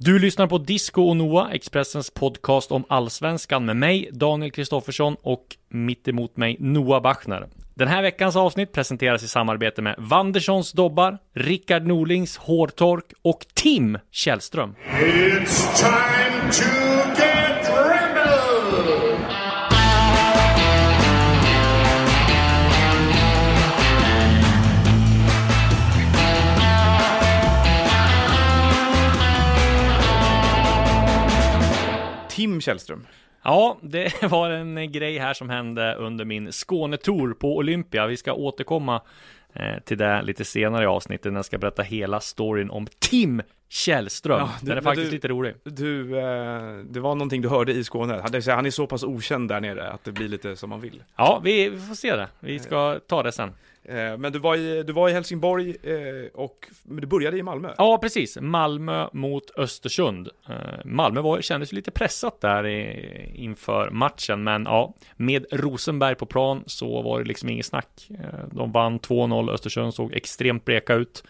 Du lyssnar på Disco och Noah, Expressens podcast om allsvenskan med mig, Daniel Kristoffersson och mitt emot mig Noah Bachner. Den här veckans avsnitt presenteras i samarbete med Wanderssons Dobbar, Rickard Norlings Hårtork och Tim Källström. It's time to Tim Källström. Ja, det var en grej här som hände under min Skånetour på Olympia. Vi ska återkomma eh, till det lite senare i avsnittet när jag ska berätta hela storyn om Tim Källström. Ja, du- Den är faktiskt du- lite rolig. Du, eh, det var någonting du hörde i Skåne. Han är så pass okänd där nere att det blir lite som man vill. Ja, vi får se det. Vi ska ta det sen. Eh, men du var i, du var i Helsingborg eh, och men du började i Malmö. Ja, precis. Malmö mot Östersund. Eh, Malmö var, kändes lite pressat där i, inför matchen, men ja, med Rosenberg på plan så var det liksom inget snack. De vann 2-0, Östersund såg extremt bleka ut.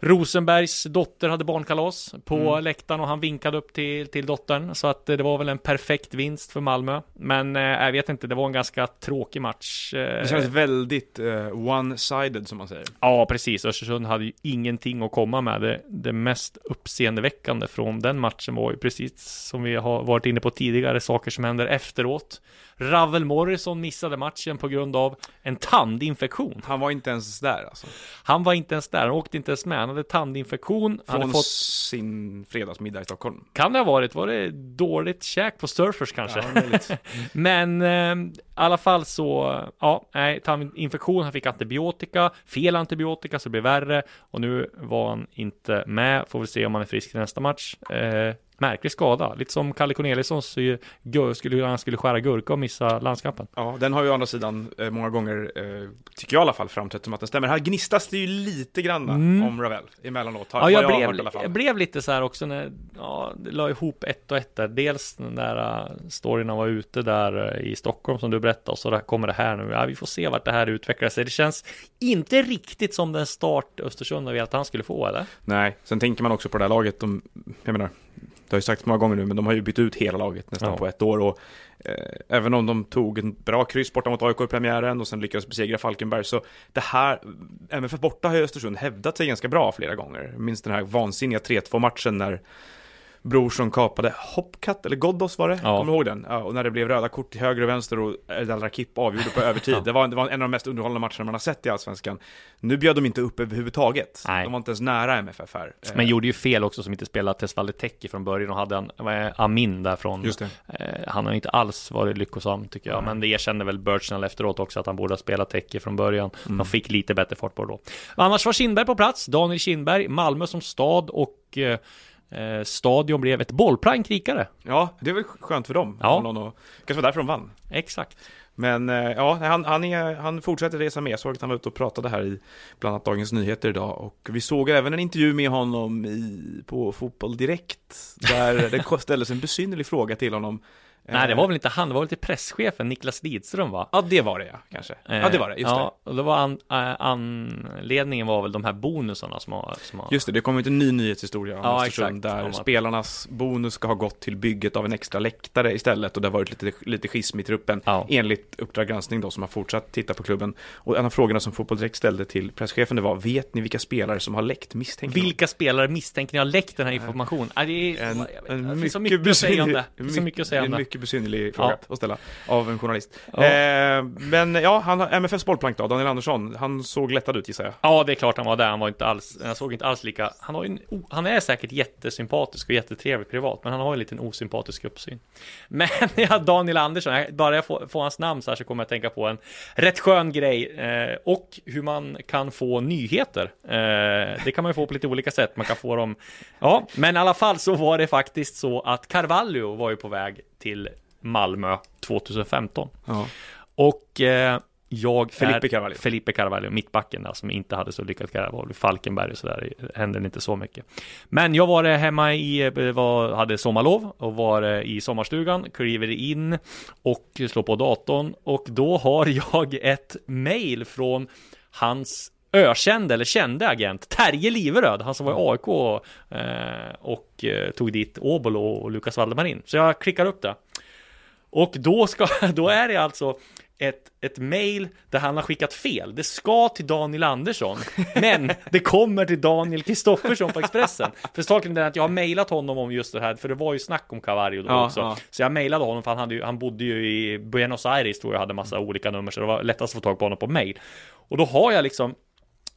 Rosenbergs dotter hade barnkalas på Mm. läktaren och han vinkade upp till, till dottern. Så att eh, det var väl en perfekt vinst för Malmö. Men eh, jag vet inte, det var en ganska tråkig match. Eh, Det kändes väldigt eh, one-sided som man säger. Ja, precis. Östersund hade ju ingenting att komma med. Det, det mest uppseendeväckande från den matchen var ju precis som vi har varit inne på tidigare, saker som händer efteråt. Ravel Morrison missade matchen på grund av en tandinfektion. Han var inte ens där alltså. Han var inte ens där, han åkte inte ens med. Han hade tandinfektion. Från hade fått, sin fredagsmiddag i Stockholm. kan det ha varit, var det dåligt käk på Surfers kanske? Ja. Men eh, i alla fall så, ja, nej, tandinfektion, han fick antibiotika, fel antibiotika så det blev värre och nu var han inte med, får vi se om han är frisk till nästa match. Eh, märklig skada, lite som Kalle Corneliusson skulle, han skulle skära gurka och missa landskampen. Ja, den har ju å andra sidan eh, många gånger, eh, tycker jag i alla fall, framträtt som att den stämmer. Här gnistas det ju lite grann om Ravel emellanåt. Har, Mm. Ja, jag, har blev, hört i alla fall. jag blev lite så här också när, ja, det la ihop ett och ett där. Dels den där uh, storyn han var ute där i Stockholm som du berättade och så där kommer det här nu. Ja, vi får se vart det här utvecklar sig. Det känns inte riktigt som den start Östersund har velat att han skulle få, eller? Nej, sen tänker man också på det här laget. De, jag menar, det har ju sagts många gånger nu, men de har ju bytt ut hela laget nästan Ja. på ett år. Och, eh, även om de tog en bra kryss borta mot AIK i premiären och sen lyckades besegra Falkenberg, så det här, MFF borta har ju Östersund hävdat sig ganska bra flera gånger. Minns den här vansinniga 3-2 matchen när Brorsson kapade Hopcat, eller Ghoddos var det? Ja. Kommer du ihåg den? Ja, och när det blev röda kort till höger och vänster och Erdal Rakip avgjorde på övertid. det, var, det var en av de mest underhållande matcherna man har sett i Allsvenskan. Nu bjöd de inte upp överhuvudtaget. Nej. De var inte ens nära MFF här. Eh, Men gjorde ju fel också som inte spelade Tesvalde Teki från början och hade en Amin där från eh, Han har inte alls varit lyckosam tycker jag Men det erkände väl Birchnell efteråt också att han borde ha spelat Teki från början Mm. De fick lite bättre fart på det då Annars var Kindberg på plats Daniel Kindberg Malmö som stad och eh, Stadion blev ett bollplank rikare Ja, det är väl skönt för dem. Ja. Någon kanske var därför de vann. Exakt Men eh, ja, han, han, är, han fortsätter resa med. Jag såg att han var ute och pratade här i bland annat Dagens Nyheter idag. Och vi såg även en intervju med honom i, på Fotboll Direkt. Där det ställdes en besynnerlig fråga till honom. Nej det Eh, var väl inte han, det var väl till presschefen Niklas Lidström va? Ja, det var det ja, kanske. Ja, det var det, just Eh, ja, och det var an, eh, anledningen var väl de här bonusarna som har, som har det. Just det, det kom ut en ny nyhetshistoria om Ja, Östersund. exakt. Där Om att- spelarnas bonus ska ha gått till bygget av en extra läktare istället. Och det har varit lite, lite schism i truppen. Ja. Enligt Uppdrag granskning då som har fortsatt titta på klubben. Och en av frågorna som Fotboll Direkt ställde till presschefen det var Vet ni vilka spelare som har läckt misstänker man? Vilka spelare misstänker ni har läckt den här informationen? Ja, det, är, En, en det finns så mycket mycket att säga om det. Det så mycket att säga om det. Mycket besynnerlig fråga Ja. att ställa av en journalist. Ja. Eh, men ja, han har MFFs bollplank då, Daniel Andersson, han såg lättad ut gissar jag. Ja, det är klart han var där. Han var inte alls, han såg inte alls lika, han har en, han är säkert jättesympatisk och jättetrevlig privat, men han har en liten osympatisk uppsyn. Men ja, Daniel Andersson, bara jag får, får hans namn så här så kommer jag att tänka på en rätt skön grej eh, och hur man kan få nyheter. Eh, det kan man ju få på lite olika sätt. Man kan få dem, ja, men i alla fall så var det faktiskt så att Carvalho var ju på väg till Malmö 2015 Ja. och eh, jag Felipe är Carvalho. Felipe Carvalho, mittbacken där, som inte hade så lyckat vid Falkenberg och sådär, hände inte så mycket. Men jag var eh, hemma i, eh, var, hade sommarlov och var eh, i sommarstugan, kliver in och slår på datorn och då har jag ett mail från hans ökände eller kände agent Terje Liveröd, han som var i AIK eh, och eh, tog dit Åbolo och Lukas Valdemarin. Så jag klickar upp det. Och då, ska, då är det alltså ett, ett mail där han har skickat fel. Det ska till Daniel Andersson, men det kommer till Daniel Kristoffersson på Expressen. För saken är att jag har mailat honom om just det här, för det var ju snack om Cavallo då Ja, också. ja. Så jag mejlade honom, för han, hade ju, han bodde ju i Buenos Aires tror jag, hade massa olika nummer, så det var lättast att få tag på honom på mail. Och då har jag liksom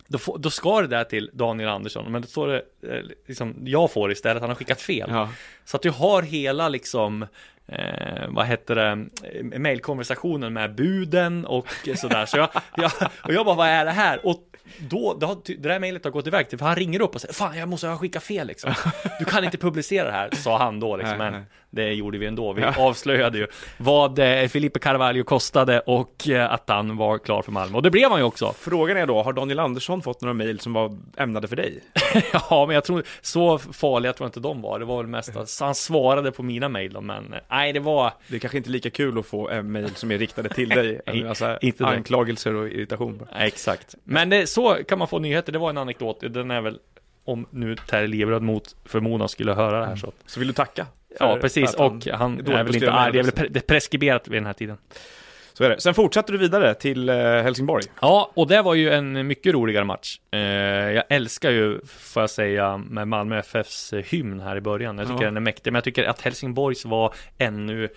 då, får, då ska det där till Daniel Andersson, men då står det eh, liksom, jag får istället, han har skickat fel. Ja. Så att du har hela liksom Eh, vad heter det, eh, mailkonversationen med buden och sådär. Så jag, jag, och jag bara, vad är det här? Och då, har, det där mejlet har gått iväg till, för han ringer upp och säger, fan jag måste ha skickat fel liksom. Du kan inte publicera det här, sa han då liksom. Men. Det gjorde vi ändå. Vi Ja. avslöjade ju vad eh, Felipe Carvalho kostade och eh, att han var klar för Malmö. Och det blev han ju också. Frågan är då, har Daniel Andersson fått några mejl som var ämnade för dig? Ja, men jag tror så farliga tror jag inte de var. Det var väl mest att han svarade på mina mejl men eh, nej, det var Det är kanske inte lika kul att få en mejl som är riktade till dig, alltså, inte anklagelser och irritation. Exakt. Men det, så kan man få nyheter. Det var en anekdot. Den är väl om nu Terje Liveröd mot förmodan skulle höra det här så. Så vill du tacka? Ja, precis. Och han är är väl inte arg. Det är väl pre- det är preskriberat vid den här tiden. Så är det. Sen fortsatte du vidare till eh, Helsingborg. Ja, och det var ju en mycket roligare match. Eh, jag älskar ju, får jag säga, med Malmö FFs hymn här i början. Jag tycker Ja. den är mäktig, men jag tycker att Helsingborgs var ännu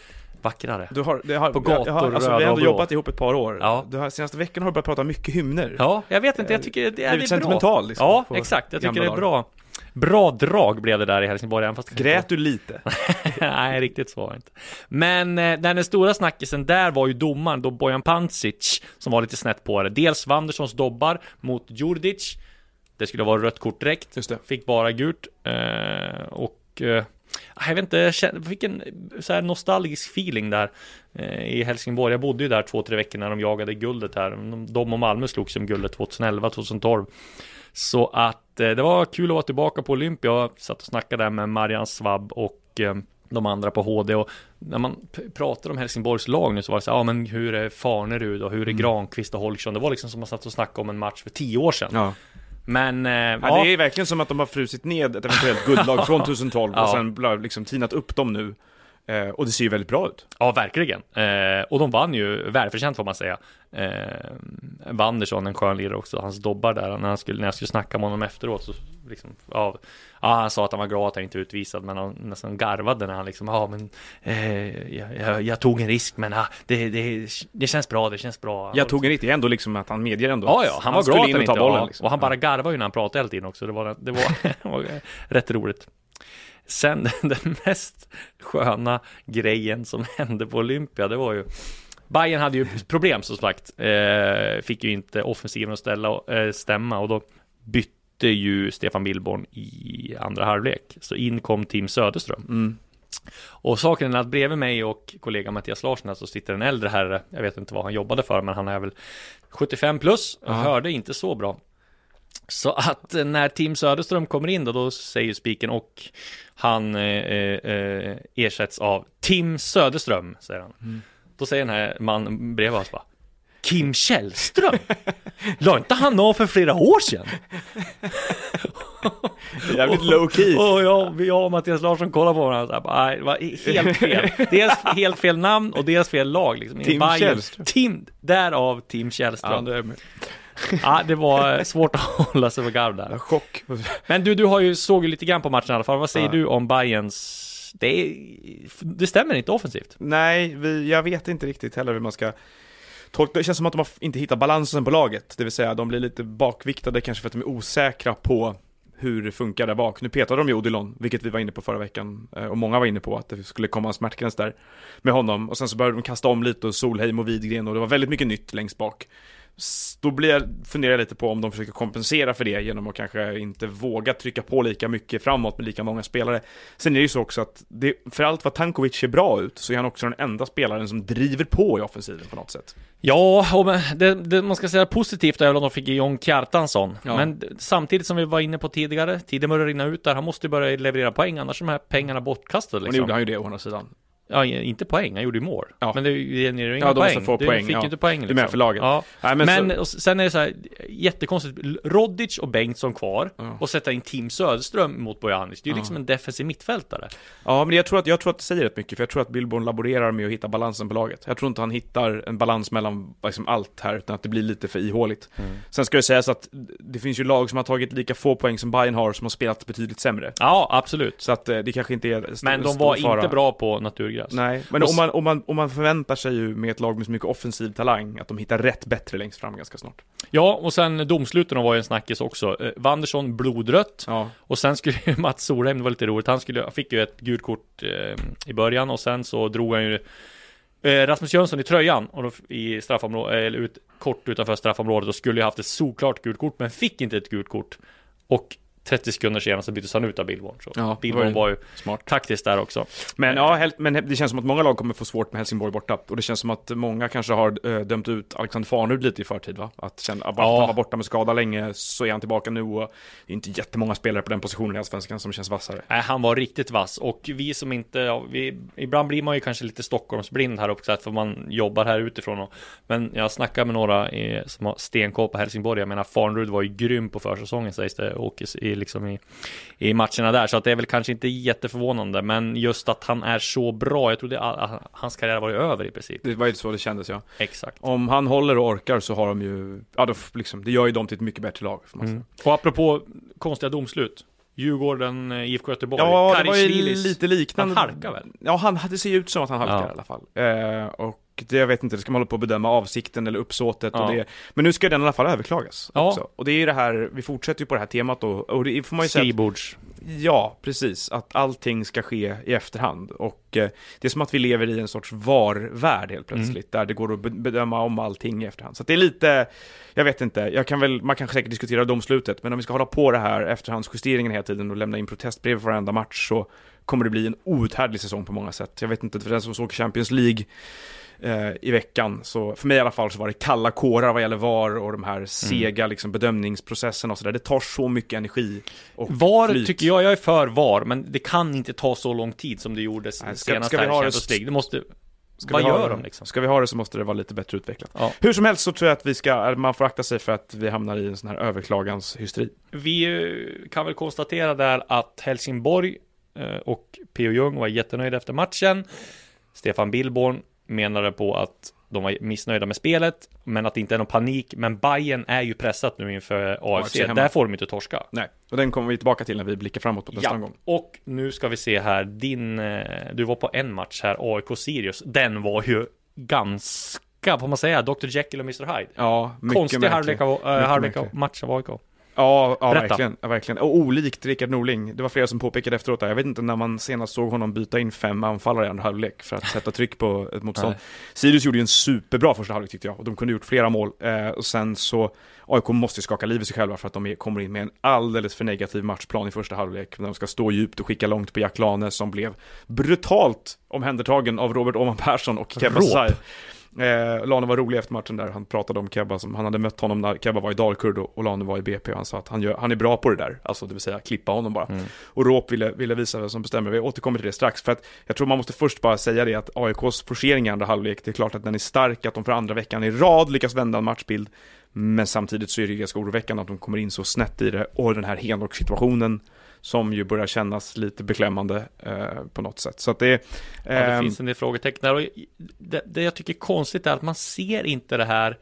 vackrare. Du har, det har, På jag- jag gator, har, alltså, vi har ändå jobbat ihop ett par år. Ja. Du har, senaste veckan har du börjat prata mycket hymner. Ja, jag vet inte, jag tycker det, det, Blivit är bra. sentimental, liksom, Ja, exakt. Jag tycker det är bra. Bra drag blev det där i Helsingborg, även fast Grät du lite? Nej, riktigt så var det inte. Men eh, den stora snackisen där var ju domaren då Bojan Pancic som var lite snett på det. Dels Wanderssons dobbar mot Djurdjic. Det skulle vara rött kort direkt. Fick bara gult. Eh, och eh, jag vet inte, jag fick en så här nostalgisk feeling där eh, i Helsingborg. Jag bodde ju där två, tre veckor när de jagade guldet här. De och Malmö slogs om guldet 2011, 2012. Så att eh, det var kul att vara tillbaka på Olympia. Jag satt och snackade där med Marian Svabb och eh, de andra på HD och när man pratar om Helsingborgs lag nu så var det så ja ah, men hur är Farnerud och hur är Granqvist och Holksson? Det var liksom som man satt och snackade om en match för tio år sedan. Ja. Men eh, Ja, ja, Det är verkligen som att de har frusit ned ett eventuellt guldlag från 2012 Ja. och sen liksom tinat upp dem nu. Eh, och det ser ju väldigt bra ut. Ja, verkligen. Eh, och de vann ju välförtjänt får man säga. Eh, Wanderson, en skön lirare också, hans dobbar där, när, han skulle, när jag skulle snacka med honom efteråt så liksom, ja, ja, han sa att han var glad att han inte är utvisad, men han nästan garvade när han liksom, ja men, eh, jag, jag, jag tog en risk, men ah, det, det, det känns bra, det känns bra. Jag tog en riktig, ändå liksom att han medger ändå. Ja, ja, han var skulle glad att han inte, bollen ja, liksom. och han bara garvade ju när han pratade hela tiden också, det var, det var, det var rätt roligt. Sen den mest sköna grejen som hände på Olympia, det var ju Bayern hade ju problem som sagt, eh, fick ju inte offensiven att ställa, eh, stämma och då bytte ju Stefan Billborn i andra halvlek. Så in kom Tim Söderström. Mm. Och saken är att bredvid mig och kollega Mattias Larsson här så sitter en äldre herre, jag vet inte vad han jobbade för, men han är väl 75 plus och hörde inte så bra. Så att eh, när Tim Söderström kommer in då, då säger spiken och han eh, eh, ersätts av Tim Söderström, säger han. Då säger den här mannen bredvid oss bara Kim Källström? La inte han av för flera år sedan? Jävligt low key. Och jag, jag och Mattias Larsson kollar på varandra så här, bara, nej, det var helt fel. Dels helt fel namn och dels fel lag liksom. Tim Bayern- Källström. Tim, därav Tim Ja, Källström. det Ja, det, var eh, svårt att hålla sig för garv där. chock. Men du, du har ju, såg ju lite grann på matchen i alla fall. Vad säger Ja. du om Bayerns det, är, det stämmer inte offensivt. Nej, vi, jag vet inte riktigt heller hur man ska tolka. Det känns som att de har inte hittat balansen på laget. Det vill säga, de blir lite bakviktade kanske för att de är osäkra på hur det funkar där bak. Nu petade de ju Odilon, vilket vi var inne på förra veckan, eh, och många var inne på att det skulle komma en smärtgräns där med honom. Och sen så började de kasta om lite och Solheim och Widgren och det var väldigt mycket nytt längst bak. Då blir jag, funderar jag lite på om de försöker kompensera för det genom att kanske inte våga trycka på lika mycket framåt med lika många spelare. Sen är det ju så också att det, för allt vad Tankovic ser bra ut så är han också den enda spelaren som driver på i offensiven på något sätt. Ja, och det, det man ska säga positivt är väl att de fick John Kjartansson. Ja. Men samtidigt som vi var inne på tidigare, tiden börjar rinna ut där. Han måste ju börja leverera poäng, annars är de här pengarna bortkastade Och nu liksom. gjorde han ju det å andra sidan. Ja, inte poäng, han gjorde ju mål. Ja. Men det genererar inga Ja, poäng. få Du poäng, fick ja. ju inte poäng liksom. Du är med för laget. Ja. Nej, men Men, så- sen är det så här jättekonstigt. Rodic och Bengtsson kvar och sätta in Tim Söderström mot Bojanic. Det är ju liksom en defensiv mittfältare. Ja, men jag tror, att, jag tror att det säger rätt mycket, för jag tror att Billborn laborerar med att hitta balansen på laget. Jag tror inte han hittar en balans mellan liksom, allt här, utan att det blir lite för ihåligt. Mm. Sen ska det sägas att det finns ju lag som har tagit lika få poäng som Bayern har, som har spelat betydligt sämre. Ja, absolut. Så att eh, det kanske inte är st- Men de stor var fara. inte bra på naturgräs. Nej, men Och om man, om, man, om man förväntar sig ju med ett lag med så mycket offensiv talang, att de hittar rätt bättre längst fram ganska snart. Ja, och sen domsluten var ju en snackis också. Eh, Wanderson blodrött. Ja, Och sen skulle ju Mats Solheim, det var lite roligt, han skulle, fick ju ett gult kort eh, i början och sen så drog han ju eh, Rasmus Jönsson i tröjan och då, i straffområdet, eller ut, kort utanför straffområdet och skulle ju haft ett solklart gult kort men fick inte ett gult kort. Och 30 sekunder senare så byttes han ut av Billborn. Så Ja, Billborn var ju smart. taktiskt där också. Men ja, men det känns som att många lag kommer få svårt med Helsingborg borta. Och det känns som att många kanske har eh, dömt ut Alexander Farnerud lite i förtid va? Att känna, att Ja. han var borta med skada länge, så är han tillbaka nu och det är inte jättemånga spelare på den positionen i Allsvenskan som känns vassare. Nej, han var riktigt vass och vi som inte, ja, vi, ibland blir man ju kanske lite Stockholmsblind här uppe för man jobbar här utifrån och, Men jag snackar med några i, som har stenkoll på Helsingborg, jag menar Farnerud var ju grym på försäsongen sägs det och i, i, liksom i, i matcherna där så att det är väl kanske inte jätteförvånande men just att han är så bra, jag trodde att hans karriär var över i princip. Det var ju så det kändes ja. Exakt. Om han håller och orkar så har de ju, ja då, liksom, det gör ju dem till ett mycket bättre lag. Mm. Och apropå konstiga domslut, Djurgården, eh, IFK Göteborg, Ja, det var ju lite liknande. han halkar väl? Ja, han, det ser ju ut som att han halkar Ja. i alla fall. Eh, och det, jag vet inte, det ska man hålla på att bedöma avsikten eller uppsåtet Ja. och det. Men nu ska den i alla fall överklagas Ja. också. Och det är ju det här, vi fortsätter ju på det här temat då, och det får man ju säga att- Skrivbords. Ja, precis. Att allting ska ske i efterhand. Och eh, det är som att vi lever i en sorts VAR-värld helt plötsligt, där det går att be- bedöma om allting i efterhand. Så att det är lite, jag vet inte, jag kan väl, man kan säkert diskutera domslutet, men om vi ska hålla på det här efterhandsjusteringen hela tiden och lämna in protestbrev för varenda match så kommer det bli en outhärdlig säsong på många sätt. Jag vet inte, för den som såg Champions League eh, i veckan, så för mig i alla fall så var det kalla kårar vad gäller VAR och de här sega liksom, bedömningsprocesserna och sådär. Det tar så mycket energi och VAR flyt. tycker jag, jag är för VAR, men det kan inte ta så lång tid som det gjorde Nej, ska- senast ska vi ha det. Det måste... Ska Vad vi gör de liksom? Ska vi ha det så måste det vara lite bättre utvecklat. Ja. Hur som helst så tror jag att vi ska, man får akta sig för att vi hamnar i en sån här överklaganshysteri. Vi eh, kan väl konstatera där att Helsingborg eh, och P.O. Jung var jättenöjda efter matchen. Stefan Billborn menade på att de var missnöjda med spelet, men att det inte är någon panik. Men Bayern är ju pressat nu inför AFC. Hemma. Där får de inte torska. Nej, och den kommer vi tillbaka till när vi blickar framåt på nästa Ja, omgång. och nu ska vi se här, din, eh, du var på en match här, AIK-Sirius, den var ju ganska, får man säga, Dr. Jekyll och Mr. Hyde. Ja, mycket Konstig halvlek av, äh, halvlek av match av AIK. Ja, ja verkligen, ja, verkligen. Och olikt Rickard Norling. Det var flera som påpekade efteråt där. Jag vet inte när man senast såg honom byta in fem anfallare i andra halvlek för att sätta tryck på ett motstånd. Nej. Sirius gjorde ju en superbra första halvlek tyckte jag. Och de kunde gjort flera mål. Eh, och sen så, AIK måste ju skaka liv i sig själva för att de är, kommer in med en alldeles för negativ matchplan i första halvlek. När de ska stå djupt och skicka långt på Jack Lane som blev brutalt omhändertagen av Robert Åman Persson och Kebba Råp. Sai. Eh, Lane var rolig efter matchen där, han pratade om Kebba som han hade mött honom när Kebba var i Dalkurd och, och Lane var i BP och han sa att han, gör, han är bra på det där, alltså det vill säga klippa honom bara. Mm. Och Råp ville, ville visa vem som bestämmer, vi återkommer till det strax, för att jag tror man måste först bara säga det att AIKs forcering i andra halvlek, det är klart att den är stark, att de för andra veckan i rad lyckas vända en matchbild, men samtidigt så är det ganska oroväckande att de kommer in så snett i det, och den här Henok-situationen som ju börjar kännas lite beklämmande eh, på något sätt. Så att det, Ja, det ehm, finns en del frågetecken. Och det, det jag tycker är konstigt är att man ser inte det här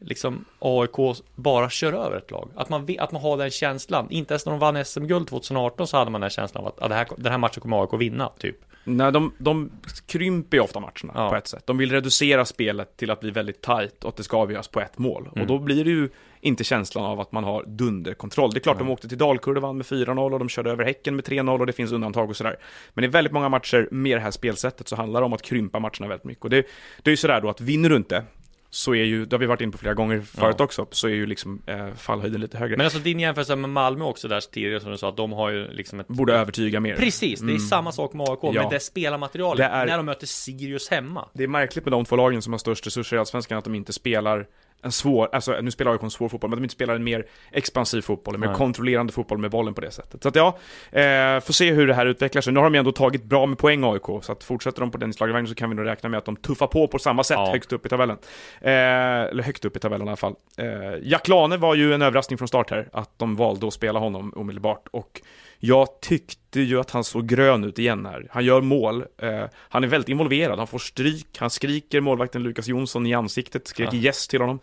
liksom AIK bara kör över ett lag. Att man, att man har den känslan. Inte ens när de vann SM-guld 2018 så hade man den känslan av att ah, det här, den här matchen kommer AIK vinna, typ. Nej, de, de krymper ju ofta matcherna Ja. på ett sätt. De vill reducera spelet till att bli väldigt tight och att det ska avgöras på ett mål. Mm. Och då blir det ju inte känslan av att man har dunderkontroll. Det är klart, de åkte till Dalkurd med 4-0 och de körde över Häcken med 3-0 och det finns undantag och sådär. Men i väldigt många matcher med det här spelsättet så handlar det om att krympa matcherna väldigt mycket. Och det, det är ju sådär då att vinner du inte så är ju, det har vi varit inne på flera gånger förut Ja. också, så är ju liksom eh, fallhöjden lite högre. Men alltså din jämförelse med Malmö också där tidigare som du sa att de har ju liksom ett Borde övertyga mer. Precis, det är samma sak med AIK, Ja. med det spelarmaterialet Det är- när de möter Sirius hemma. Det är märkligt med de två lagen som har störst resurser i Allsvenskan att de inte spelar en svår, alltså nu spelar AIK en svår fotboll, men de inte spelar en mer expansiv fotboll, en mer Nej. kontrollerande fotboll med bollen på det sättet. Så att ja, eh, får se hur det här utvecklar sig. Nu har de ändå tagit bra med poäng AIK, så att fortsätter de på den slagvagnen så kan vi nog räkna med att de tuffar på på samma sätt Ja. högst upp i tabellen. Eh, eller högt upp i tabellen i alla fall. Eh, Jack Lane var ju en överraskning från start här, att de valde att spela honom omedelbart. Och jag tyckte ju att han såg grön ut igen här. Han gör mål, eh, han är väldigt involverad, han får stryk, han skriker målvakten Lukas Jonsson i ansiktet, skriker Ja. yes till honom.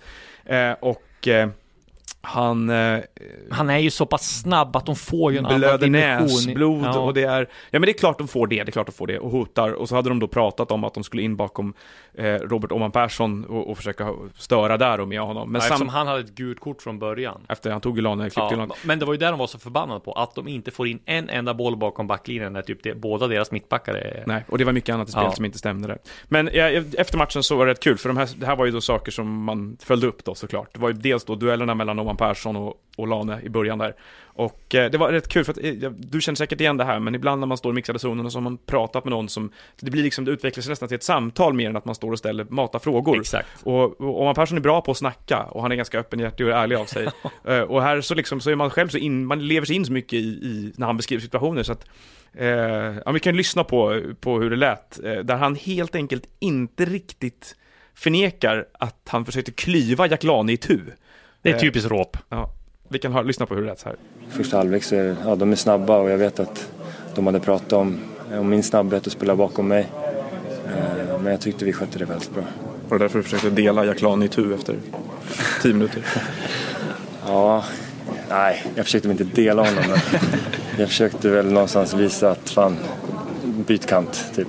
Eh, och eh, han eh, Han är ju så pass snabb att de får ju en annan dimension. näsblod Ja. och det är, ja men det är klart de får det, det är klart de får det och hotar. Och så hade de då pratat om att de skulle in bakom eh, Robert Åman Persson och, och försöka störa där och med honom. Men Ja, sam- han hade ett gult kort från början. efter han tog ju Lane, klippte Ja, men det var ju där de var så förbannade på, att de inte får in en enda boll bakom backlinjen när typ det, båda deras mittbackar är... Nej, och det var mycket annat i spelet Ja. som inte stämde där. Men ja, efter matchen så var det rätt kul, för de här, det här var ju då saker som man följde upp då såklart. Det var ju dels då duellerna mellan Oman Persson och, och Lane i början där. Och eh, det var rätt kul för att, eh, du känner säkert igen det här, men ibland när man står i mixade zonen så har man pratat med någon som, det blir liksom, det utvecklar sig nästan till ett samtal mer än att man står och ställer, matar frågor. Exakt. Och, och Oman Persson är bra på att snacka och han är ganska öppenhjärtig och ärlig av sig. Eh, och här så liksom, så är man själv så in, man lever sig in så mycket i, i när han beskriver situationer så att eh, ja, vi kan lyssna på, på hur det lät, eh, där han helt enkelt inte riktigt förnekar att han försökte klyva Jack Lane i tu. Det är typiskt råp. Ja, vi kan ha, lyssna på hur det lät så här. Första halvlek så är ja, de är snabba och jag vet att de hade pratat om, om min snabbhet att spela bakom mig. Eh, Men jag tyckte vi skötte det väldigt bra. Var det därför du försökte dela Jack Lane i tu efter tio minuter? Ja, nej, jag försökte inte dela honom men jag försökte väl någonstans visa att fan, byt kant typ.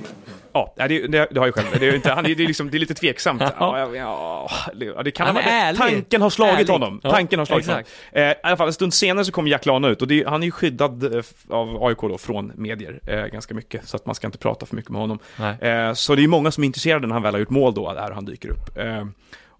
Ja, det, det, det har jag själv. Det är, inte, han, det, är liksom, det är lite tveksamt. Ja, ja, ja, det, kan Han ha. Tanken har slagit Ärlig. honom. Tanken har slagit honom. Eh, I alla fall, en stund senare så kommer Jack Lane ut och det, han är ju skyddad eh, av AIK då från medier eh, ganska mycket. Så att man ska inte prata för mycket med honom. Eh, så det är många som är intresserade när han väl har gjort mål då, där han dyker upp.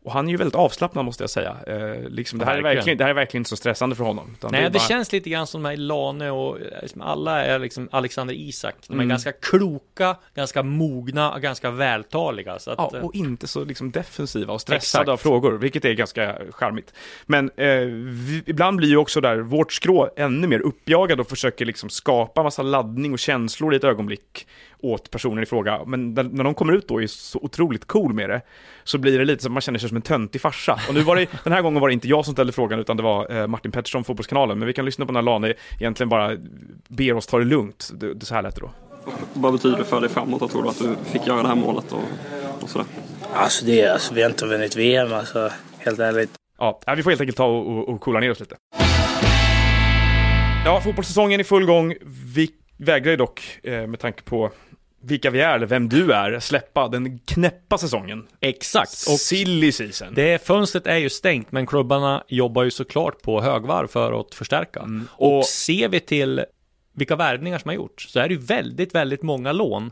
Och han är ju väldigt avslappnad måste jag säga. Eh, liksom, det, här är Verkligen. det här är verkligen inte så stressande för honom. Nej, det bara- känns lite grann som de här Lane och eh, liksom alla är liksom Alexander Isak. De är Mm. ganska kloka, ganska mogna och ganska vältaliga. Att, Ja, eh, och inte så liksom defensiva och stressade Exakt. av frågor, vilket är ganska charmigt. Men eh, vi, ibland blir ju också där vårt skrå ännu mer uppjagad och försöker liksom skapa massa laddning och känslor i ett ögonblick åt personen i fråga. Men när, när de kommer ut då och är så otroligt cool med det, så blir det lite som man känner sig som en töntig farsa. Och nu var det, den här gången var det inte jag som ställde frågan, utan det var eh, Martin Pettersson, Fotbollskanalen. Men vi kan lyssna på när Lane egentligen bara ber oss ta det lugnt. Det, det så här lät det då. Vad betyder det för dig framåt att tror du att du fick göra det här målet och, och sådär? Alltså, det, är- alltså vi har inte vunnit VM alltså, helt ärligt. Ja, vi får helt enkelt ta och, och, och coola ner oss lite. Ja, fotbollssäsongen är i full gång. Vi vägrar ju dock, eh, med tanke på vilka vi är, eller vem du är, släppa den knäppa säsongen. Exakt. Och silly season. Det fönstret är ju stängt, men klubbarna jobbar ju såklart på högvarv för att förstärka. Mm. Och, Och- ser vi till vilka värvningar som har gjorts, så är det ju väldigt, väldigt många lån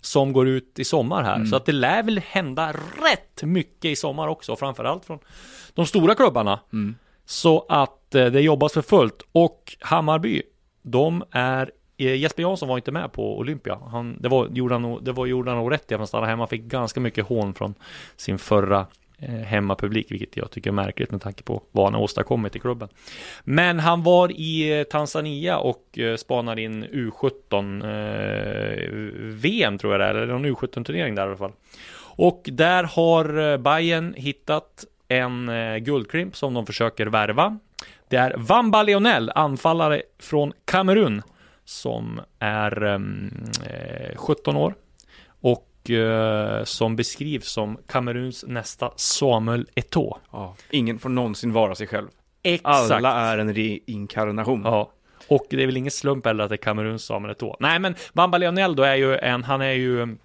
som går ut i sommar här. Mm. Så att det lär väl hända rätt mycket i sommar också, framförallt från de stora klubbarna. Mm. Så att eh, det jobbas för fullt. Och Hammarby, de är Eh, Jesper Jansson var inte med på Olympia. Han, det, var, gjorde han, nog- det var, gjorde han nog rätt i att han stannade hemma. Han fick ganska mycket hån från sin förra eh, hemmapublik, vilket jag tycker är märkligt med tanke på vad han har åstadkommit i klubben. Men han var i eh, Tanzania och eh, spanade in U17 eh, VM tror jag det är, eller någon U17-turnering där i alla fall. Och där har eh, Bayern hittat en eh, guldklimp som de försöker värva. Det är Vamba Leonel, anfallare från Kamerun, som är ehm, eh, 17 år och eh, som beskrivs som Kameruns nästa Samuel Eto'o. Ja. Ingen får någonsin vara sig själv. Exakt. Alla är en reinkarnation. Ja. Och det är väl ingen slump heller att det är Kameruns Samuel Eto'o. Nej, men Bamba Leonel då är ju en, han är ju mm,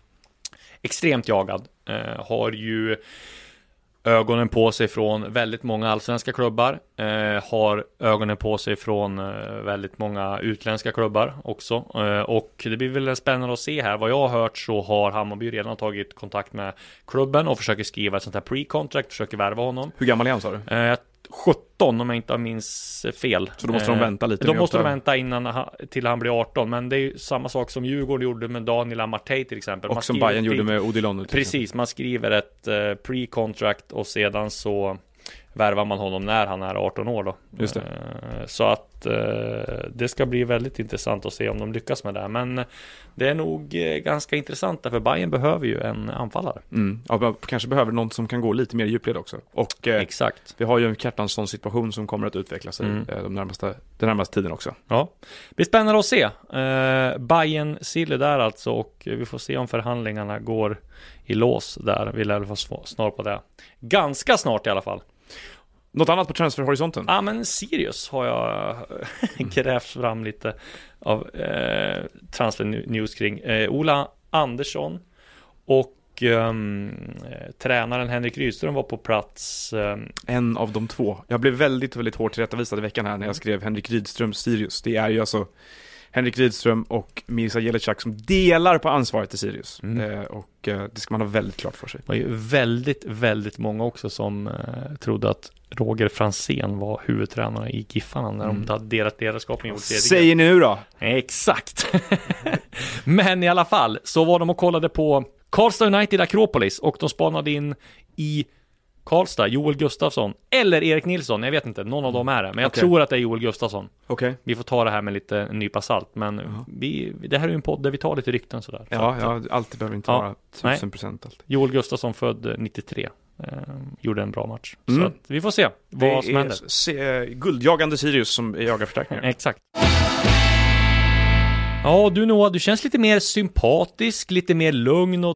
extremt jagad. Eh, har ju ögonen på sig från väldigt många allsvenska klubbar. Eh, har ögonen på sig från eh, väldigt många utländska klubbar också. Eh, och det blir väl spännande att se här. Vad jag har hört så har Hammarby redan tagit kontakt med klubben och försöker skriva ett sånt här pre-contract, försöker värva honom. Hur gammal är han sa du? Eh, 17 om jag inte minns fel. Så då måste de Eh, vänta lite Då måste de vänta innan ha- till han blir 18. Men det är ju samma sak som Djurgården gjorde med Daniel Amartey till exempel. Man Och som Bayern gjorde med Odilon. Precis, man skriver ett eh, pre-contract och sedan så värvar man honom när han är 18 år då. Just det. Eh, Så att eh, det ska bli väldigt intressant att se om de lyckas med det. Men det är nog eh, ganska intressant för Bayern behöver ju en anfallare. Mm. Ja, man kanske behöver någon som kan gå lite mer i djupled också. Och eh, Exakt. vi har ju en Kjartansson situation som kommer att utveckla sig Mm. eh, de närmaste, den närmaste tiden också. Ja, det blir spännande att se. Eh, Bayern Sille där alltså och vi får se om förhandlingarna går i lås där. Vi lär få svar- snar på det. Ganska snart i alla fall. Något annat på transferhorisonten? Ja men Sirius har jag grävt fram lite av eh, transfer news kring. Eh, Ola Andersson och ehm, eh, tränaren Henrik Rydström var på plats. ehm, En av de två. Jag blev väldigt, väldigt hårt tillrättavisad i veckan här när jag skrev Henrik Rydström Sirius. Det är ju alltså Henrik Rydström och Mirza Jelicak som delar på ansvaret i Sirius. Mm. Eh, och eh, det ska man ha väldigt klart för sig. Det var ju väldigt, väldigt många också som eh, trodde att Roger Fransén var huvudtränare i Giffarna när Mm. de hade delat ledarskap med Joel Cedergren. Säg nu då! Exakt! Men i alla fall, så var de och kollade på Karlstad United Akropolis och de spanade in i Karlstad, Joel Gustafsson eller Erik Nilsson, jag vet inte, någon av dem är det. Men jag Okej. tror att det är Joel Gustafsson. Okej. Vi får ta det här med lite nypa salt, men vi, det här är ju en podd där vi tar lite rykten sådär. Så Ja, att, ja, allt behöver inte Ja. vara tusen procent allt. Joel Gustafsson född eh, 93. Eh, gjorde en bra match. Mm. Så att vi får se vad Det som händer. se, guldjagande Sirius som jagar förstärkningar. Exakt. Ja, du Noah, du känns lite mer sympatisk, lite mer lugn och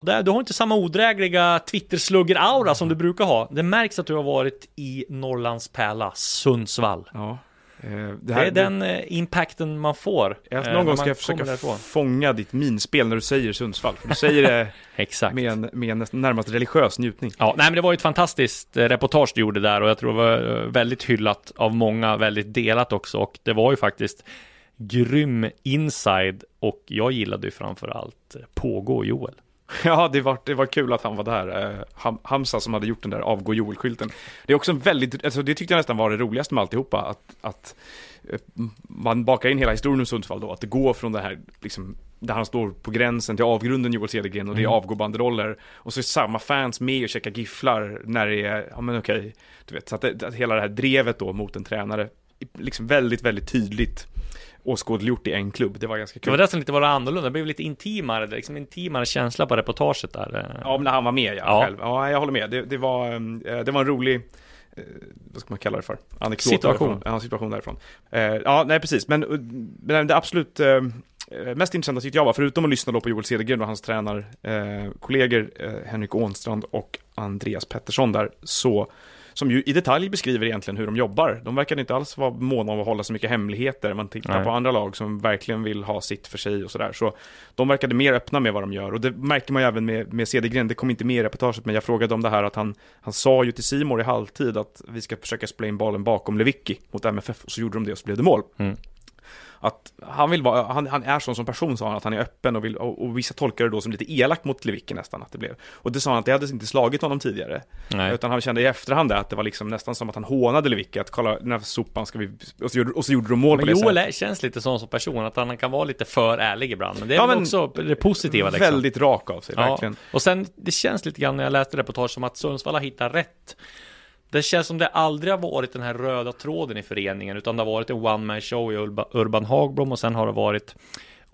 du har inte samma odrägliga Twitter-slugger-aura som du brukar ha. Det märks att du har varit i Norrlands pärla, Sundsvall. Ja. Eh, det, Det här, är den eh, impacten man får. Jag, eh, någon gång ska jag försöka därifrån. fånga ditt minspel när du säger Sundsvall. För du säger det Exakt. med en, med en närmast religiös njutning. Ja, nej men det var ju ett fantastiskt reportage du gjorde där och jag tror det var väldigt hyllat av många, väldigt delat också och det var ju faktiskt grym inside och jag gillade ju framför allt Pågå Joel. Ja, det var, det var kul att han var där. Eh, Ham, Hamza som hade gjort den där avgå Joel-skylten. Det är också en väldigt, alltså det tyckte jag nästan var det roligaste med alltihopa. Att, att eh, man bakar in hela historien om Sundsvall då. Att det går från det här, liksom, där han står på gränsen till avgrunden Joel Cedergren och det är avgå banderoller. Och så är samma fans med och käkar gifflar när det är, ja men okej, du vet. Så att, att hela det här drevet då mot en tränare, liksom väldigt, väldigt tydligt åskådliggjort i en klubb. Det var ganska Det kul. var det som lite var annorlunda, det blev lite intimare, liksom intimare känsla på reportaget där. Ja, men när han var med ja, Ja. själv. Ja, jag håller med. Det, det, var, eh, det var en rolig, eh, vad ska man kalla det för? Anekdot Situation. därifrån. Ja, situation därifrån. Eh, Ja, nej precis. Men, men det absolut mest intressanta tyckte jag var, förutom att lyssna då på Joel Cedergren och hans tränarkollegor kollegor, Henrik Ånstrand och Andreas Pettersson där, så som ju i detalj beskriver egentligen hur de jobbar. De verkar inte alls vara måna om att hålla så mycket hemligheter. Man tittar Nej. på andra lag som verkligen vill ha sitt för sig och sådär. Så de verkade mer öppna med vad de gör. Och det märker man ju även med, med Cedergren. Det kom inte med i reportaget, men jag frågade om det här att han, han sa ju till Simor i halvtid att vi ska försöka spela in bollen bakom Lewicki mot MFF. Och så gjorde de det och så blev det mål. Mm. Att han vill vara, han, han är sån som person sa han, att han är öppen och vill, och, och vissa tolkar det då som lite elakt mot Lewicki nästan att det blev. Och det sa han att det hade inte slagit honom tidigare. Nej. Utan han kände i efterhand att det var liksom nästan som att han hånade Lewicki, att kolla den här sopan ska vi, och så gjorde, och så gjorde de mål Men på det Joel sättet. är, känns lite sån som person, att han kan vara lite för ärlig ibland. Men det är Ja, men också det positiva liksom. Väldigt rak av sig, verkligen. Och sen, det känns lite grann när jag läste reportage som att Sundsvall har hittat rätt. Det känns som det aldrig har varit den här röda tråden i föreningen, utan det har varit en one man show i Urban Hagblom och sen har det varit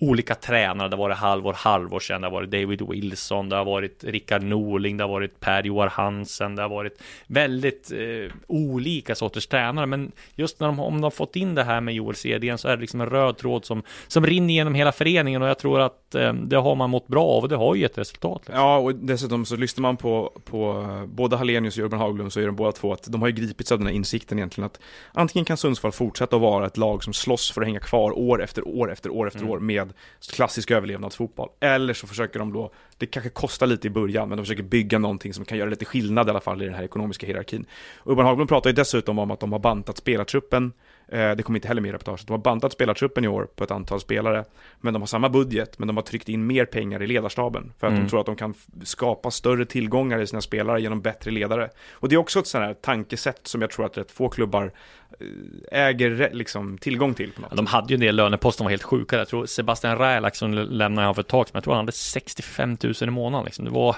olika tränare. Det har varit Halvor Halvorsen, det har varit David Wilson, det har varit Rickard Norling, det har varit Per Joar Hansen, det har varit väldigt eh, olika sorters tränare. Men just när de, om de har fått in det här med Joel Cedergren så är det liksom en röd tråd som, som rinner genom hela föreningen och jag tror att eh, det har man mått bra av och det har ju gett resultat. Liksom. Ja, och dessutom så lyssnar man på, på eh, både Hallenius och Urban Haglund så är de båda två att de har ju gripits av den här insikten egentligen att antingen kan Sundsvall fortsätta att vara ett lag som slåss för att hänga kvar år efter år efter år efter Mm. år med klassisk överlevnadsfotboll. Eller så försöker de då, det kanske kostar lite i början, men de försöker bygga någonting som kan göra lite skillnad i alla fall i den här ekonomiska hierarkin. Urban Hagblom pratar ju dessutom om att de har bantat spelartruppen Eh, det kommer inte heller med i reportaget. De har bantat spelartruppen i år på ett antal spelare, men de har samma budget, men de har tryckt in mer pengar i ledarstaben för att Mm. de tror att de kan skapa större tillgångar i sina spelare genom bättre ledare. Och det är också ett sånt här tankesätt som jag tror att rätt få klubbar eh, äger liksom tillgång till Ja, De hade ju en del löneposter som var helt sjuka. Jag tror Sebastian Rajlak som lämnade han för ett tag sedan. Jag tror han hade 65 000 i månaden liksom. Det var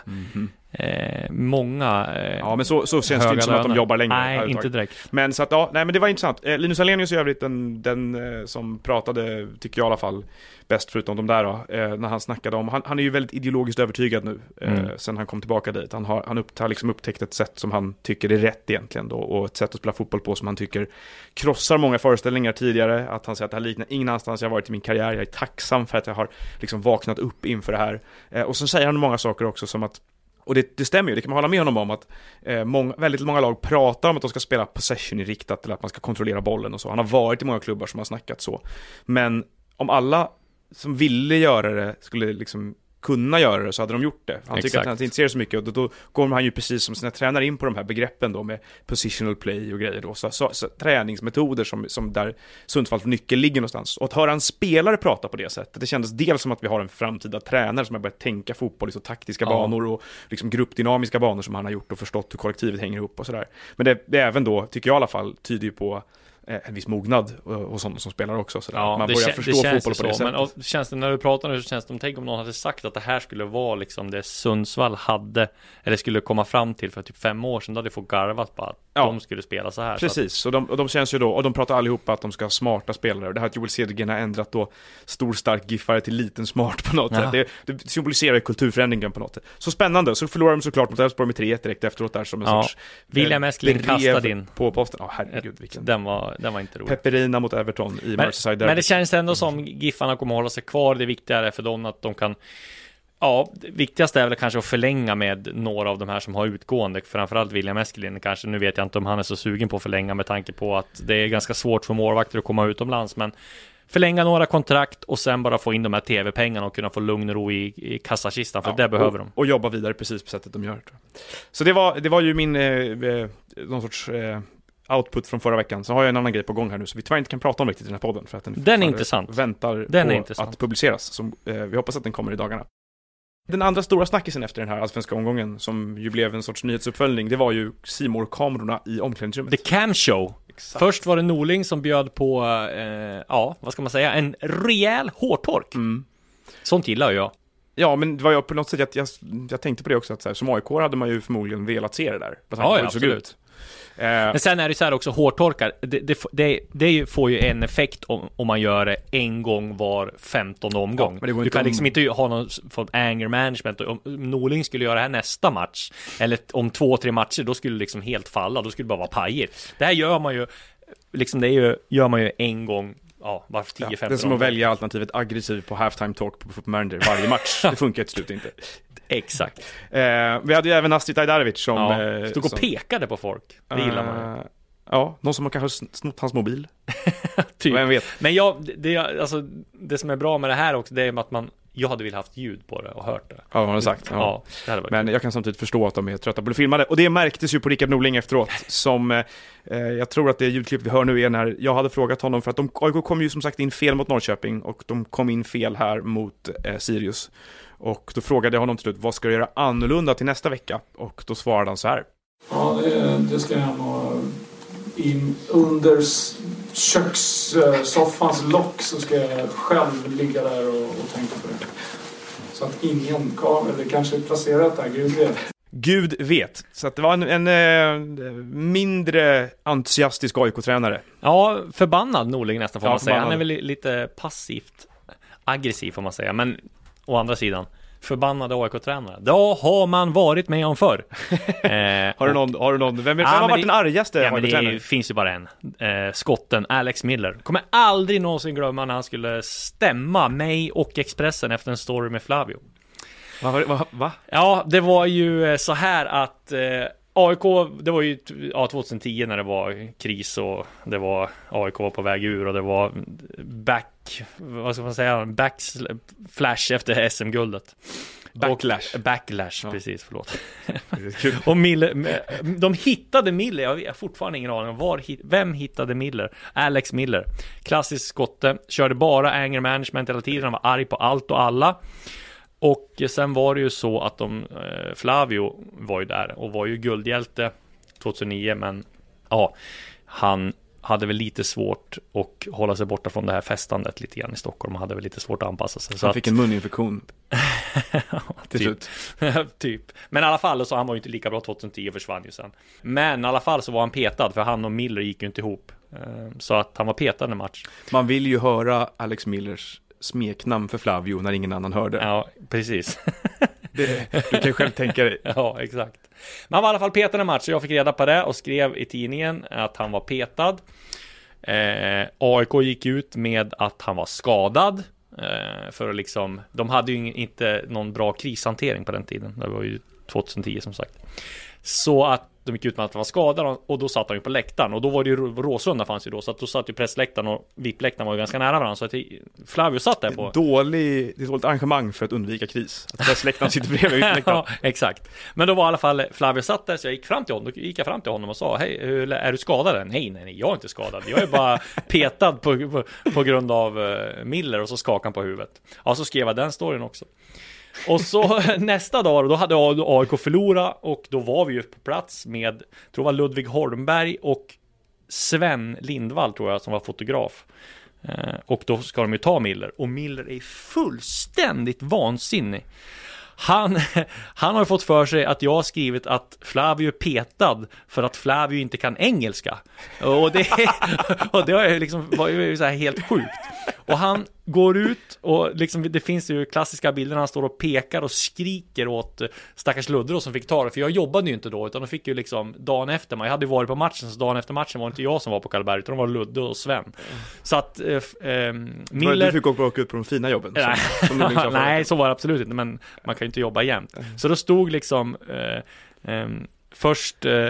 eh, många eh. Ja, men så, så känns det inte som att de löner. jobbar längre. Nej, inte direkt. Men så att, ja, nej men det var intressant. Eh, Linus Alenius i övrigt, den, den eh, som pratade, tycker jag i alla fall, bäst förutom de där då, eh, när han snackade om, han, han är ju väldigt ideologiskt övertygad nu, eh, Mm. sen han kom tillbaka dit. Han har, han upp, har liksom upptäckt ett sätt som han tycker är rätt egentligen då, och ett sätt att spela fotboll på som han tycker krossar många föreställningar tidigare, att han säger att det här liknar ingen annanstans jag har varit i min karriär, jag är tacksam för att jag har liksom vaknat upp inför det här. Och så säger han många saker också som att och det, det stämmer ju, det kan man hålla med honom om att eh, många, väldigt många lag pratar om att de ska spela possession-inriktat eller att man ska kontrollera bollen och så. Han har varit i många klubbar som har snackat så. Men om alla som ville göra det skulle liksom kunna göra det så hade de gjort det. Han tycker att han inte intresserar så mycket och då, då går han ju precis som sina tränare in på de här begreppen då med positional play och grejer då. Så, så, så träningsmetoder som, som där Sundsvalls nyckel ligger någonstans. Och att höra en spelare prata på det sättet, det kändes dels som att vi har en framtida tränare som har börjat tänka fotboll i så taktiska Ja. banor och liksom gruppdynamiska banor som han har gjort och förstått hur kollektivet hänger ihop och sådär. Men det, det är även då, tycker jag i alla fall, tyder ju på en viss mognad eh, hos sådana som spelar också. Sådär. Ja, man börjar förstå fotboll på det så. Men sättet. och, känns det när du pratar nu så känns det som, tänk om någon hade sagt att det här skulle vara liksom det Sundsvall hade, eller skulle komma fram till för typ fem år sedan, då hade folk garvat bara att Ja. de skulle spela så här. Så att, Precis, och de, och de känns ju då, och de pratar allihopa att de ska ha smarta spelare. Och det här att Joel Cedergren har ändrat då stor stark giffare till liten smart på något Ja. sätt. Det, det symboliserar ju kulturförändringen på något sätt. Så spännande, så förlorar de såklart mot Elfsborg med 3-1 direkt efteråt där som en Ja. sorts... William eh, Eskelin brev kastade in. På posten. Ja, herregud vilken... den var, den var inte rolig. Pepperina mot Everton i Men, Merseyside men det känns ändå som Giffarna kommer att hålla sig kvar. Det viktiga är för dem att de kan Ja, det viktigaste är väl kanske att förlänga med några av de här som har utgående, framförallt William Eskelin kanske. Nu vet jag inte om han är så sugen på att förlänga med tanke på att det är ganska svårt för målvakter att komma utomlands, men förlänga några kontrakt och sen bara få in de här tv-pengarna och kunna få lugn och ro i, i kassakistan, för Ja, det behöver och, de. Och jobba vidare precis på sättet de gör. Så det var, det var ju min, eh, eh, någon sorts eh, output från förra veckan. Så har jag en annan grej på gång här nu, så vi tyvärr inte kan prata om riktigt i den här podden. För att den, Den är intressant. Väntar Den på intressant. att publiceras. Som, eh, vi hoppas att den kommer i dagarna. Den andra stora snackisen efter den här allsvenska omgången, som ju blev en sorts nyhetsuppföljning, det var ju simor kamerorna i omklädningsrummet. The Cam Show. Exakt. Först var det Norling som bjöd på, eh, ja, vad ska man säga, en rejäl hårtork. Mm. Sånt gillar ju jag. Ja, men det var jag på något sätt, jag, jag, jag tänkte på det också, att så här, som AIK hade man ju förmodligen velat se det där. Ja, ja, absolut. ut. Eh, Men sen är det så här också, hårtorkar, det, det, det, det får ju en effekt om, om man gör det en gång var 15 omgång. Ja, du kan om- liksom inte ha någon form anger management. Om Norling skulle göra det här nästa match, eller om två, tre matcher, då skulle det liksom helt falla, då skulle det bara vara pajigt. Det här gör man ju, liksom det är ju, gör man ju en gång, ja, var 10-15 Ja, det är som att välja alternativet aggressiv på halftime talk på Football Manager varje match. Det funkar till slut inte. Exakt. Eh, vi hade ju även Astrid Ajdarevic som... Ja, eh, stod och som- pekade på folk. Det gillar man ju. Eh, Ja, någon som har kanske sn- snott hans mobil. Typ. Vem vet? Men det, det, alltså, det som är bra med det här också, det är att man, jag hade velat haft ljud på det och hört det. Ja, har han sagt. Ja, Ja. det hade varit Men jag kan samtidigt förstå att de är trötta på det filmade. Och det märktes ju på Rickard Norling efteråt. Som, eh, jag tror att det ljudklipp vi hör nu är när jag hade frågat honom för att de, AIK kom ju som sagt in fel mot Norrköping och de kom in fel här mot eh, Sirius. Och då frågade jag honom till slut, vad ska du göra annorlunda till nästa vecka? Och då svarade han så här. Ja, det, det ska jag nog... In, under kökssoffans lock så ska jag själv ligga där och, och tänka på det. Så att ingen kamera, det kanske är placerat där, gud vet. Gud vet. Så att det var en, en eh, mindre entusiastisk AIK-tränare. Ja, förbannad Norling nästan får Ja, man säga. Han är förbannad. väl li- lite passivt aggressiv får man säga. Men å andra sidan, förbannade AIK-tränare. Det har man varit med om förr. eh, Har du någon, har du någon, vem, vem Ja, har varit det- den argaste Ja, det är, AIK-tränaren? ju- finns ju bara en. Eh, skotten, Alex Miller. Kommer aldrig någonsin glömma när han skulle stämma mig och Expressen efter en story med Flavio. Va, va, va, va? Ja, det var ju eh, så här att eh, AIK, det var ju ja, 2010 när det var kris och det var AIK var på väg ur och det var back, vad ska man säga, backflash efter SM-guldet. Backlash. Och, backlash, Ja. precis, förlåt. Och Miller, de hittade Miller, jag har fortfarande ingen aning om var, vem hittade Miller? Alex Miller. Klassisk skotte, körde bara anger management hela tiden, han var arg på allt och alla. Och sen var det ju så att de, eh, Flavio var ju där och var ju guldhjälte 2009, men ja, han hade väl lite svårt att hålla sig borta från det här festandet lite grann i Stockholm. Han hade väl lite svårt att anpassa sig. Så Han att- fick en muninfektion till typ. slut. typ. Men i alla fall så han var ju inte lika bra 2010 och försvann ju sen. Men i alla fall så var han petad för han och Miller gick ju inte ihop. Eh, Så att han var petad en match. Man vill ju höra Alex Millers smeknamn för Flavio när ingen annan hörde. Ja, precis. Det, du kan själv tänka dig. ja, exakt. Men han var i alla fall petad en match, så jag fick reda på det och skrev i tidningen att han var petad. Eh, AIK gick ut med att han var skadad. Eh, för att liksom, de hade ju inte någon bra krishantering på den tiden. Det var ju 2010 som sagt. Så att de gick ut med att han var skadad och då satt han ju på läktaren och då var det ju Råsunda fanns ju då så att då satt ju pressläktaren och VIP-läktaren var ju ganska nära varandra så att Flavio satt där på Dålig, det är ett dåligt arrangemang för att undvika kris. Att pressläktaren sitter bredvid ja, exakt. Men då var i alla fall Flavio satt där så jag gick fram till honom. Då gick jag fram till honom och sa Hej, är du skadad? än?" Nej, nej, nej, jag är inte skadad. Jag är bara petad på, på, på grund av eh, Miller och så skakade han på huvudet. Ja, så skrev jag den storyn också. Och så nästa dag, då hade AIK förlorat och då var vi ju på plats med, tror det var Ludvig Holmberg och Sven Lindvall tror jag som var fotograf. Eh, och då ska de ju ta Miller och Miller är fullständigt vansinnig. Han, han har ju fått för sig att jag har skrivit att Flavio är petad för att Flavio inte kan engelska. Och det, och det har ju liksom var ju så här helt sjukt. Och han går ut och liksom, det finns ju klassiska bilder när han står och pekar och skriker åt eh, stackars Ludde som fick ta det. För jag jobbade ju inte då, utan de fick ju liksom dagen efter mig. Jag hade ju varit på matchen, så dagen efter matchen var det inte jag som var på Karlberg, utan det var Ludde och Sven. Så att eh, ehm, Miller... Du fick åka ut på de fina jobben. som- Nej, som liksom nej, så var det absolut inte, men man kan ju inte jobba jämt. Så då stod liksom eh, ehm, först eh,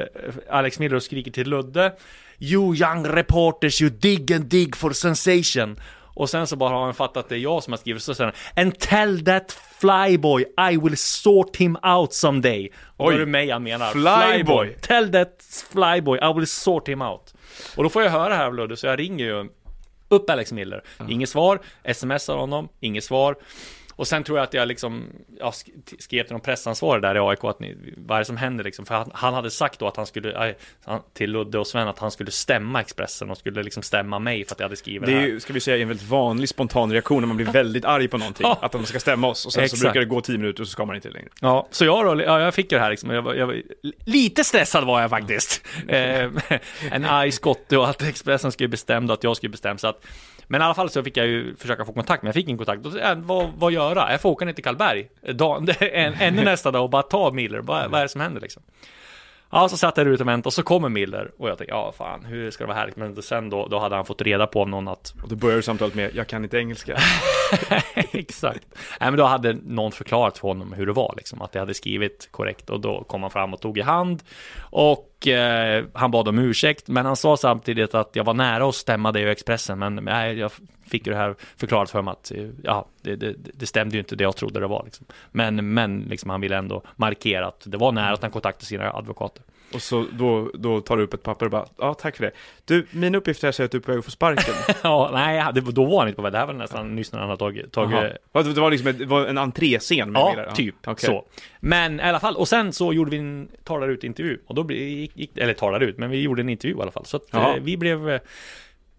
Alex Miller och skriker till Ludde You young reporters, you dig and dig for sensation. Och sen så bara har han fattat att det är jag som har skrivit så säger han And tell that flyboy I will sort him out someday. Och då Oj. är det mig han menar. Flyboy. Tell that flyboy I will sort him out. Och då får jag höra här av Ludde, så jag ringer ju upp Alex Miller. Inget svar, smsar honom, inget svar. Och sen tror jag att jag liksom, jag sk- skrev till någon pressansvarig där i AIK att ni, vad är det som händer liksom? För han, han hade sagt då att han skulle, till Ludde och Sven att han skulle stämma Expressen och skulle liksom stämma mig för att jag hade skrivit Det det, är här. ju, ska vi säga, en väldigt vanlig spontan reaktion när man blir väldigt arg på någonting. Ja. Att de ska stämma oss och sen Exakt. så brukar det gå tio minuter och så ska man inte längre. Ja, så jag då, ja, jag fick ju det här liksom, jag var, jag var, lite stressad var jag faktiskt. Eh, en arg skotte och att Expressen skulle bestämma att jag skulle bestämma så att men i alla fall så fick jag ju försöka få kontakt, men jag fick ingen kontakt. Då, äh, vad, vad göra? Jag får åka ner till Karlberg, en, ännu nästa dag och bara ta Miller. Vad, vad är det som händer liksom? Ja, så satt jag där ute och väntade och så kommer Miller och jag tänkte, ja fan, hur ska det vara här? Men sen då, då hade han fått reda på av någon att Och då börjar samtalet med, jag kan inte engelska. Exakt. Nej, men då hade någon förklarat för honom hur det var, liksom, att jag hade skrivit korrekt och då kom han fram och tog i hand och eh, han bad om ursäkt, men han sa samtidigt att jag var nära att stämma det i Expressen, men eh, nej, jag fick ju det här förklarat för mig att eh, ja, det, det, det stämde ju inte det jag trodde det var. Liksom. Men, men liksom, han ville ändå markera att det var nära att han kontaktade sina advokater. Och så då, då tar du upp ett papper och bara, ja tack för det. Du, min uppgift här säger att du är på väg att få sparken. ja, nej, det, då var han inte på väg. Det här var nästan nyss när han hade tagit, tagit. Ja, Det var liksom ett, det var en entréscen med Ja, det där. typ Okej. så. Men i alla fall, och sen så gjorde vi en talar ut intervju och då gick, gick, eller talar ut, men vi gjorde en intervju i alla fall. Så att Ja. eh, vi blev eh,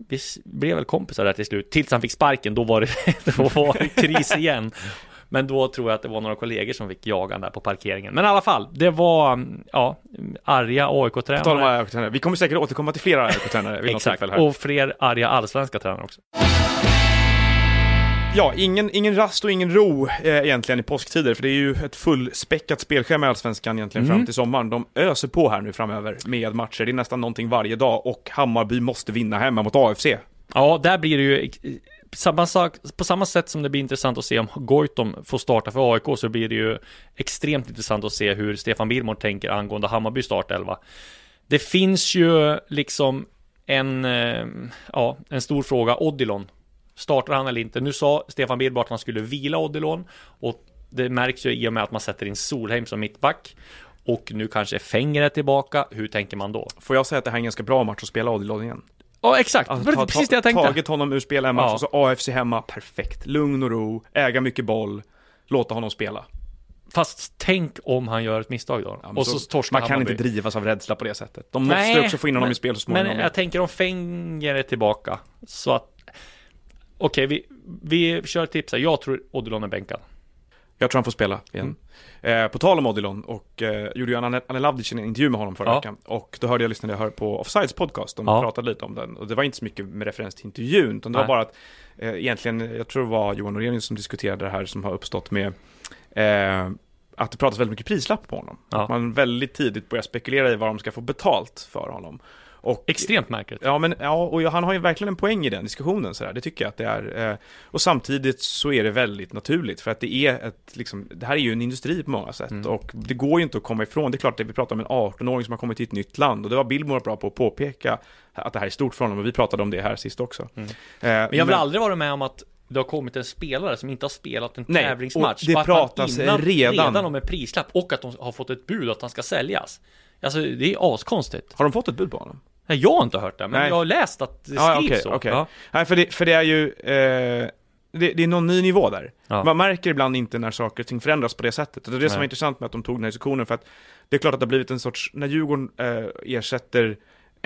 vi blev väl kompisar där till slut, tills han fick sparken, då var det, då var det kris igen. Men då tror jag att det var några kollegor som fick jaga där på parkeringen. Men i alla fall, det var, ja, arga AIK-tränare. AIK-tränare. Vi kommer säkert återkomma till flera AIK-tränare vid något tillfälle här. och fler arga allsvenska tränare också. Ja, ingen, ingen rast och ingen ro eh, egentligen i påsktider, för det är ju ett fullspäckat spelschema i Allsvenskan egentligen Mm. fram till sommaren. De öser på här nu framöver med matcher. Det är nästan någonting varje dag och Hammarby måste vinna hemma mot AFC. Ja, där blir det ju samma sak, på samma sätt som det blir intressant att se om Goitom får starta för AIK så blir det ju extremt intressant att se hur Stefan Billmore tänker angående Hammarby startelva. Det finns ju liksom en, eh, ja, en stor fråga, Odilon. Startar han eller inte? Nu sa Stefan Billborn att han skulle vila Odilon och det märks ju i och med att man sätter in Solheim som mittback. Och nu kanske Fenger är tillbaka. Hur tänker man då? Får jag säga att det här är en ganska bra match att spela Odilon igen? Ja, exakt. Alltså, det var precis det jag tänkte. Tagit honom ur spel en match Ja. och så AFC hemma, perfekt. Lugn och ro, äga mycket boll, låta honom spela. Fast tänk om han gör ett misstag då. Ja, och så, torskar man kan Hammarby. inte drivas av rädsla på det sättet. De Nej, måste också få in honom men- i spel så småningom. Men jag tänker om Fenger är tillbaka. Så att... Okej, vi, vi kör tips här. Jag tror Odilon är bänkad. Jag tror han får spela igen. Mm. Eh, på tal om Odilon, och eh, gjorde ju Anne, Anne Lavdic en intervju med honom förra Ja. veckan. Och då hörde jag, lyssnade jag hör på Offsides podcast, de Ja. pratade lite om den. Och det var inte så mycket med referens till intervjun, utan det Nej. var bara att eh, egentligen, jag tror det var Johan Norenius som diskuterade det här som har uppstått med eh, att det pratas väldigt mycket prislapp på honom. Ja. Att man väldigt tidigt börjar spekulera i vad de ska få betalt för honom. Och, Extremt märkligt. Ja, men ja, och han har ju verkligen en poäng i den diskussionen sådär. Det tycker jag att det är. Eh, och samtidigt så är det väldigt naturligt för att det är ett, liksom, det här är ju en industri på många sätt Mm. och det går ju inte att komma ifrån. Det är klart att vi pratar om en 18-åring som har kommit till ett nytt land och det var Billmore bra på att påpeka att det här är stort för honom och vi pratade om det här sist också. Mm. Eh, Men jag har väl aldrig varit med om att det har kommit en spelare som inte har spelat en Nej, tävlingsmatch. och det pratas innan, redan. redan om en prislapp och att de har fått ett bud att han ska säljas. Alltså det är askonstigt. Har de fått ett bud på honom? Nej, jag har inte hört det, men Nej. jag har läst att det Ja, skrivs okej, så. okej. Ja. Nej, för det, för det är ju, eh, det, det är någon ny nivå där. Ja. Man märker ibland inte när saker och ting förändras på det sättet. Och det är det som Nej. är intressant med att de tog den här diskussionen, för att det är klart att det har blivit en sorts, när Djurgården eh, ersätter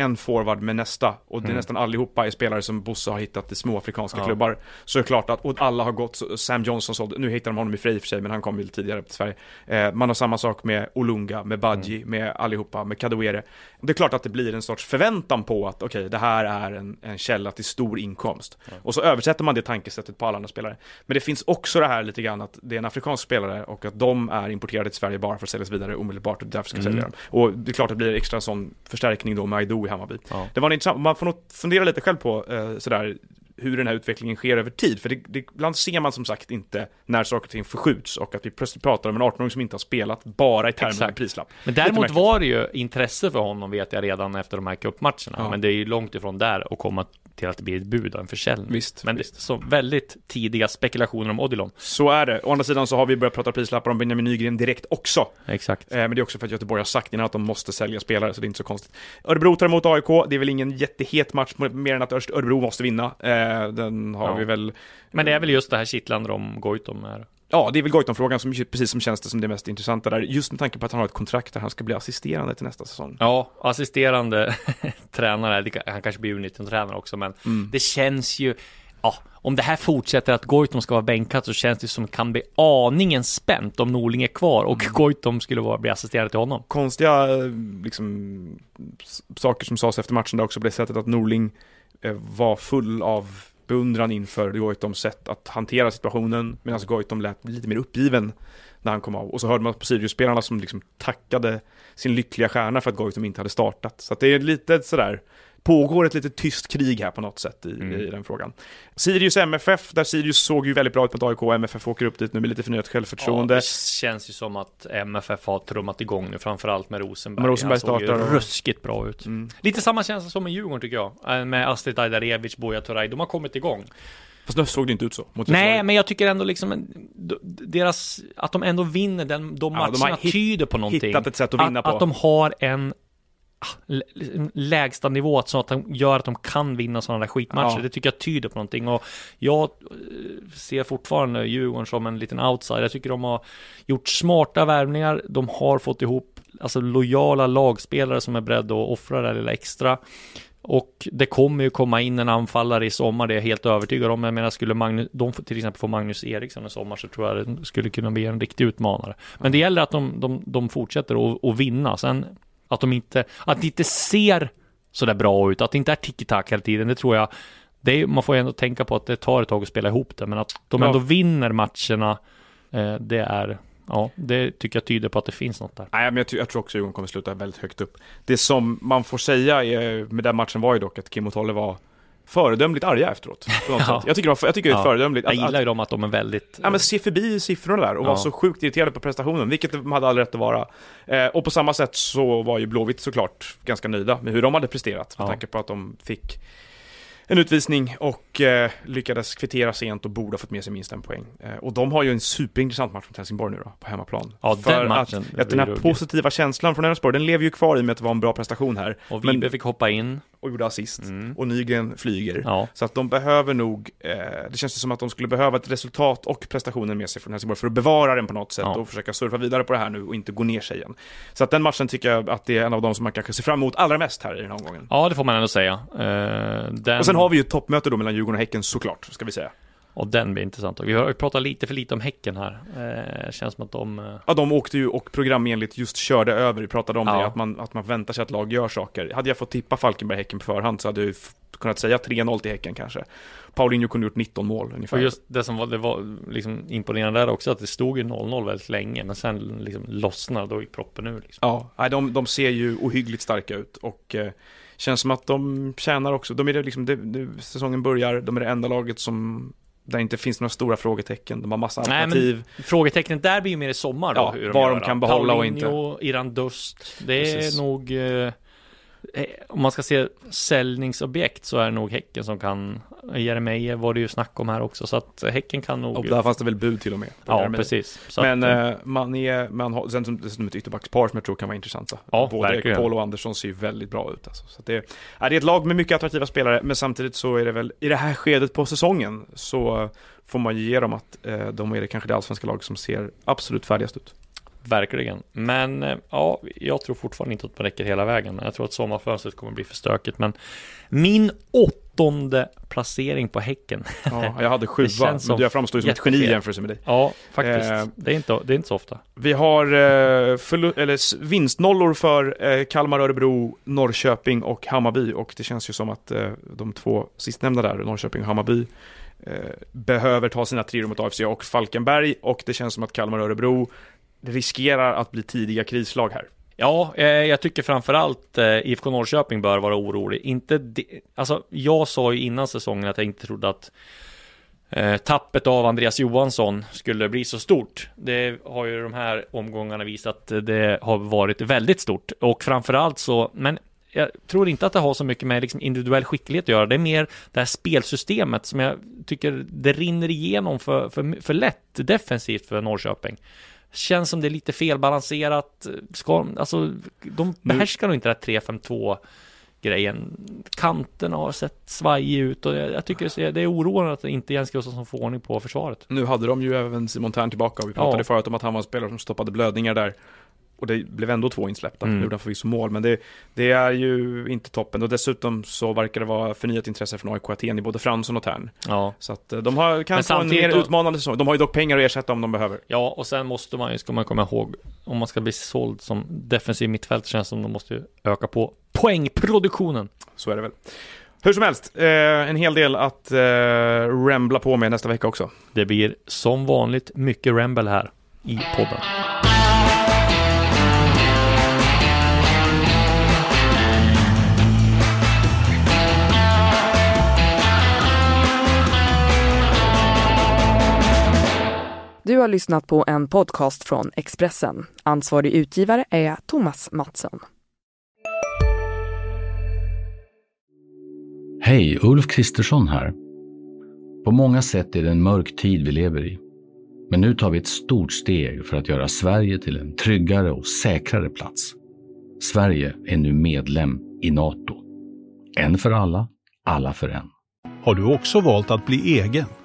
en forward med nästa, och det är Mm. nästan allihopa är spelare som Bosse har hittat i små afrikanska Ja. klubbar, så är det klart att, och alla har gått, Sam Johnson sålde, nu hittar de honom i Frej för sig, men han kom väl tidigare till Sverige. Eh, man har samma sak med Olunga, med Badji, Mm. med allihopa, med Kadewere. Det är klart att det blir en sorts förväntan på att okej, det här är en, en källa till stor inkomst. Och så översätter man det tankesättet på alla andra spelare. Men det finns också det här lite grann att det är en afrikansk spelare och att de är importerade till Sverige bara för att säljas vidare omedelbart och därför ska Mm. sälja dem. Och det är klart att det blir extra sån förstärkning då med Aido i Hammarby. Ja. Det var en intressant, man får nog fundera lite själv på eh, sådär hur den här utvecklingen sker över tid. För det, det, ibland ser man som sagt inte när saker och ting förskjuts och att vi plötsligt pratar om en 18-åring som inte har spelat bara i termer av prislapp. Men däremot var det ju intresse för honom vet jag redan efter de här cupmatcherna. Ja. Men det är ju långt ifrån där och komma till att det blir ett bud och en försäljning. Visst, Men visst. det så väldigt tidiga spekulationer om Odilon. Så är det. Å andra sidan så har vi börjat prata prislappar om Benjamin Nygren direkt också. Exakt. Eh, men det är också för att Göteborg har sagt innan att de måste sälja spelare, så det är inte så konstigt. Örebro tar emot AIK, det är väl ingen jättehet match, mer än att Örebro måste vinna. Eh, den har Ja. vi väl... Men det är väl just det här kittlande om Goitom är. Ja, det är väl Goitom-frågan som precis som känns det som det mest intressanta där, just med tanke på att han har ett kontrakt där han ska bli assisterande till nästa säsong. Ja, assisterande tränare. Han kanske blir U19-tränare också, men Mm. det känns ju... Ja, om det här fortsätter att Goitom ska vara bänkad så känns det som det kan bli aningen spänt om Norling är kvar och Mm. Goitom skulle vara, bli assisterande till honom. konstiga eh, liksom, saker som sades efter matchen där också det sättet att Norling eh, var full av beundran inför Goitoms sätt att hantera situationen medan alltså Goitom lät lite mer uppgiven när han kom av. Och så hörde man på Sirius-spelarna som liksom tackade sin lyckliga stjärna för att Goitom inte hade startat. Så att det är lite sådär Pågår ett lite tyst krig här på något sätt i, Mm. i den frågan. Sirius MFF, där Sirius såg ju väldigt bra ut mot AIK och MFF åker upp dit nu med lite förnyat Ja, självförtroende. det känns ju som att MFF har trummat igång nu, framförallt med Rosenberg. Men Rosenberg Han såg ju startar ruskigt bra ut. Mm. Lite samma känsla som med Djurgården tycker jag. Eh, Med Astrid Ajdarevic, Buya Turay. De har kommit igång. Fast nu såg det inte ut så. Mot Nej, men jag tycker ändå liksom deras, att de ändå vinner den, de Ja, de matcherna har hit- tyder på någonting. hittat ett sätt att vinna att, på. Att de har en lägsta nivå så att de gör att de kan vinna sådana där skitmatcher. Ja. Det tycker jag tyder på någonting. Och jag eh, ser fortfarande Djurgården som en liten outsider. Jag tycker de har gjort smarta värvningar. De har fått ihop alltså, lojala lagspelare som är beredda att offra det där lilla extra. Och det kommer ju komma in en anfallare i sommar, det är jag helt övertygad om. Jag menar, skulle Magnus, de till exempel få Magnus Eriksson i sommar så tror jag det skulle kunna bli en riktig utmanare. Men det gäller att de, de, de fortsätter att vinna. Sen att de inte, att det inte ser så där bra ut, att det inte är tiki-tak hela tiden, det tror jag det är, man får ju ändå tänka på att det tar ett tag att spela ihop det, men att de Ja. ändå vinner matcherna, eh, det är, ja, det tycker jag tyder på att det finns något där. Nej, men jag, jag tror också Djurgården kommer sluta väldigt högt upp. Det som man får säga är, med den matchen var ju dock att Kim Otolle var föredömligt arga efteråt. På något Ja. sätt. Jag tycker, jag tycker det är Ja. föredömligt. Jag att- gillar ju dem att de är väldigt... Ja men se förbi siffrorna där och Ja. vara så sjukt irriterade på prestationen, vilket de hade all rätt att vara. Eh, och på samma sätt så var ju Blåvitt såklart ganska nöjda med hur de hade presterat, med Ja. tanke på att de fick en utvisning och eh, lyckades kvittera sent och borde ha fått med sig minst en poäng. Eh, och de har ju en superintressant match mot Helsingborg nu då, på hemmaplan. Ja, För den matchen att, att den här positiva känslan från Elfsborg, den lever ju kvar i och med att det var en bra prestation här. Och Men- Vibe fick hoppa in. Och gjorde assist. Mm. Och Nygren flyger. Ja. Så att de behöver nog, eh, det känns ju som att de skulle behöva ett resultat och prestationen med sig från Helsingborg för att bevara den på något sätt Ja. och försöka surfa vidare på det här nu och inte gå ner sig igen. Så att den matchen tycker jag att det är en av de som man kanske ser fram emot allra mest här i den här omgången. Ja, det får man ändå säga. Eh, den... Och sen har vi ju ett toppmöte då mellan Djurgården och Häcken såklart, ska vi säga. Och den blir intressant. Och vi har pratat lite för lite om Häcken här. Eh, känns som att de... eh, Ja, de åkte ju och programenligt just körde över, vi pratade om Ja. det, att man, att man väntar sig att lag gör saker. Hade jag fått tippa Falkenberg-Häcken på förhand så hade jag kunnat säga 3-0 till Häcken kanske. Paulinho kunde gjort 19 mål ungefär. Och just det som var, det var liksom imponerande där också, att det stod ju 0-0 väldigt länge, men sen liksom lossnade, då gick proppen ur liksom. Ja, nej, de, de ser ju ohyggligt starka ut och eh, känns som att de tjänar också. De är det liksom, det, det, säsongen börjar, de är det enda laget som där inte finns några stora frågetecken. De har massa Nej, alternativ. Frågetecknet där blir ju mer i sommar då, Ja, hur vad de kan behålla och inte. Paulinho, Iran Dust, det är Precis. nog... Eh, eh, om man ska se säljningsobjekt så är det nog Häcken som kan... Jeremejeff var det ju snack om här också, så att Häcken kan nog... Och där fanns det väl bud till och med. ja, Jeremy. precis. Så Men att, eh, eh, man är, man har, sen som, dessutom ett ytterbackspar som jag tror kan vara intressanta. Ja, Både verkligen. Paul och Andersson ser ju väldigt bra ut alltså. Så det, ja, det är ett lag med mycket attraktiva spelare, men samtidigt så är det väl, i det här skedet på säsongen, så får man ju ge dem att eh, de är det kanske det allsvenska lag som ser absolut färdigast ut. Verkligen. Men eh, ja, jag tror fortfarande inte att man räcker hela vägen. Jag tror att sommarfönstret kommer bli för stökigt. Men min åttonde placering på Häcken. Ja, jag hade sjua, men jag framstår ju som ett geni jämförelse med dig. Ja, faktiskt. Eh, det, är inte, det är inte så ofta. Vi har eh, förlu- eller vinstnollor för eh, Kalmar, Örebro, Norrköping och Hammarby och det känns ju som att eh, de två sistnämnda där, Norrköping och Hammarby, eh, behöver ta sina trior mot AFC och Falkenberg och det känns som att Kalmar och Örebro riskerar att bli tidiga krislag här. Ja, eh, jag tycker framförallt eh, IFK Norrköping bör vara orolig. Inte de, alltså, jag sa ju innan säsongen att jag inte trodde att eh, tappet av Andreas Johansson skulle bli så stort. Det har ju de här omgångarna visat att det har varit väldigt stort och framförallt så, men jag tror inte att det har så mycket med liksom individuell skicklighet att göra. Det är mer det här spelsystemet som jag tycker det rinner igenom för, för, för lätt defensivt för Norrköping. Känns som det är lite felbalanserat. Ska, alltså, de behärskar nog inte det här 3-5-2 grejen. Kanterna har sett svajig ut och jag, jag tycker det är- oroande att inte Jens Gustafsson får ordning på försvaret. Nu hade de ju även Simon Tern tillbaka och vi pratade Ja. förut om att han var en spelare som stoppade blödningar där. Och det blev ändå två insläppta, Mm. nu gjorde han förvisso mål, men det, det är ju inte toppen. Och dessutom så verkar det vara förnyat intresse från AIK Aten i både Fransson och Tern. Ja. Så att eh, de har, kan få en mer utmanande säsong. De har ju dock pengar att ersätta om de behöver. Ja, och sen måste man ju, ska man komma ihåg, om man ska bli såld som defensiv mittfält känns som de måste ju öka på poängproduktionen. Så är det väl. Hur som helst, eh, en hel del att eh, rambla på med nästa vecka också. Det blir som vanligt mycket Ramble här i podden. Du har lyssnat på en podcast från Expressen. Ansvarig utgivare är Thomas Mattsson. Hej, Ulf Kristersson här. På många sätt är det en mörk tid vi lever i. Men nu tar vi ett stort steg för att göra Sverige till en tryggare och säkrare plats. Sverige är nu medlem i Nato. En för alla, alla för en. Har du också valt att bli egen?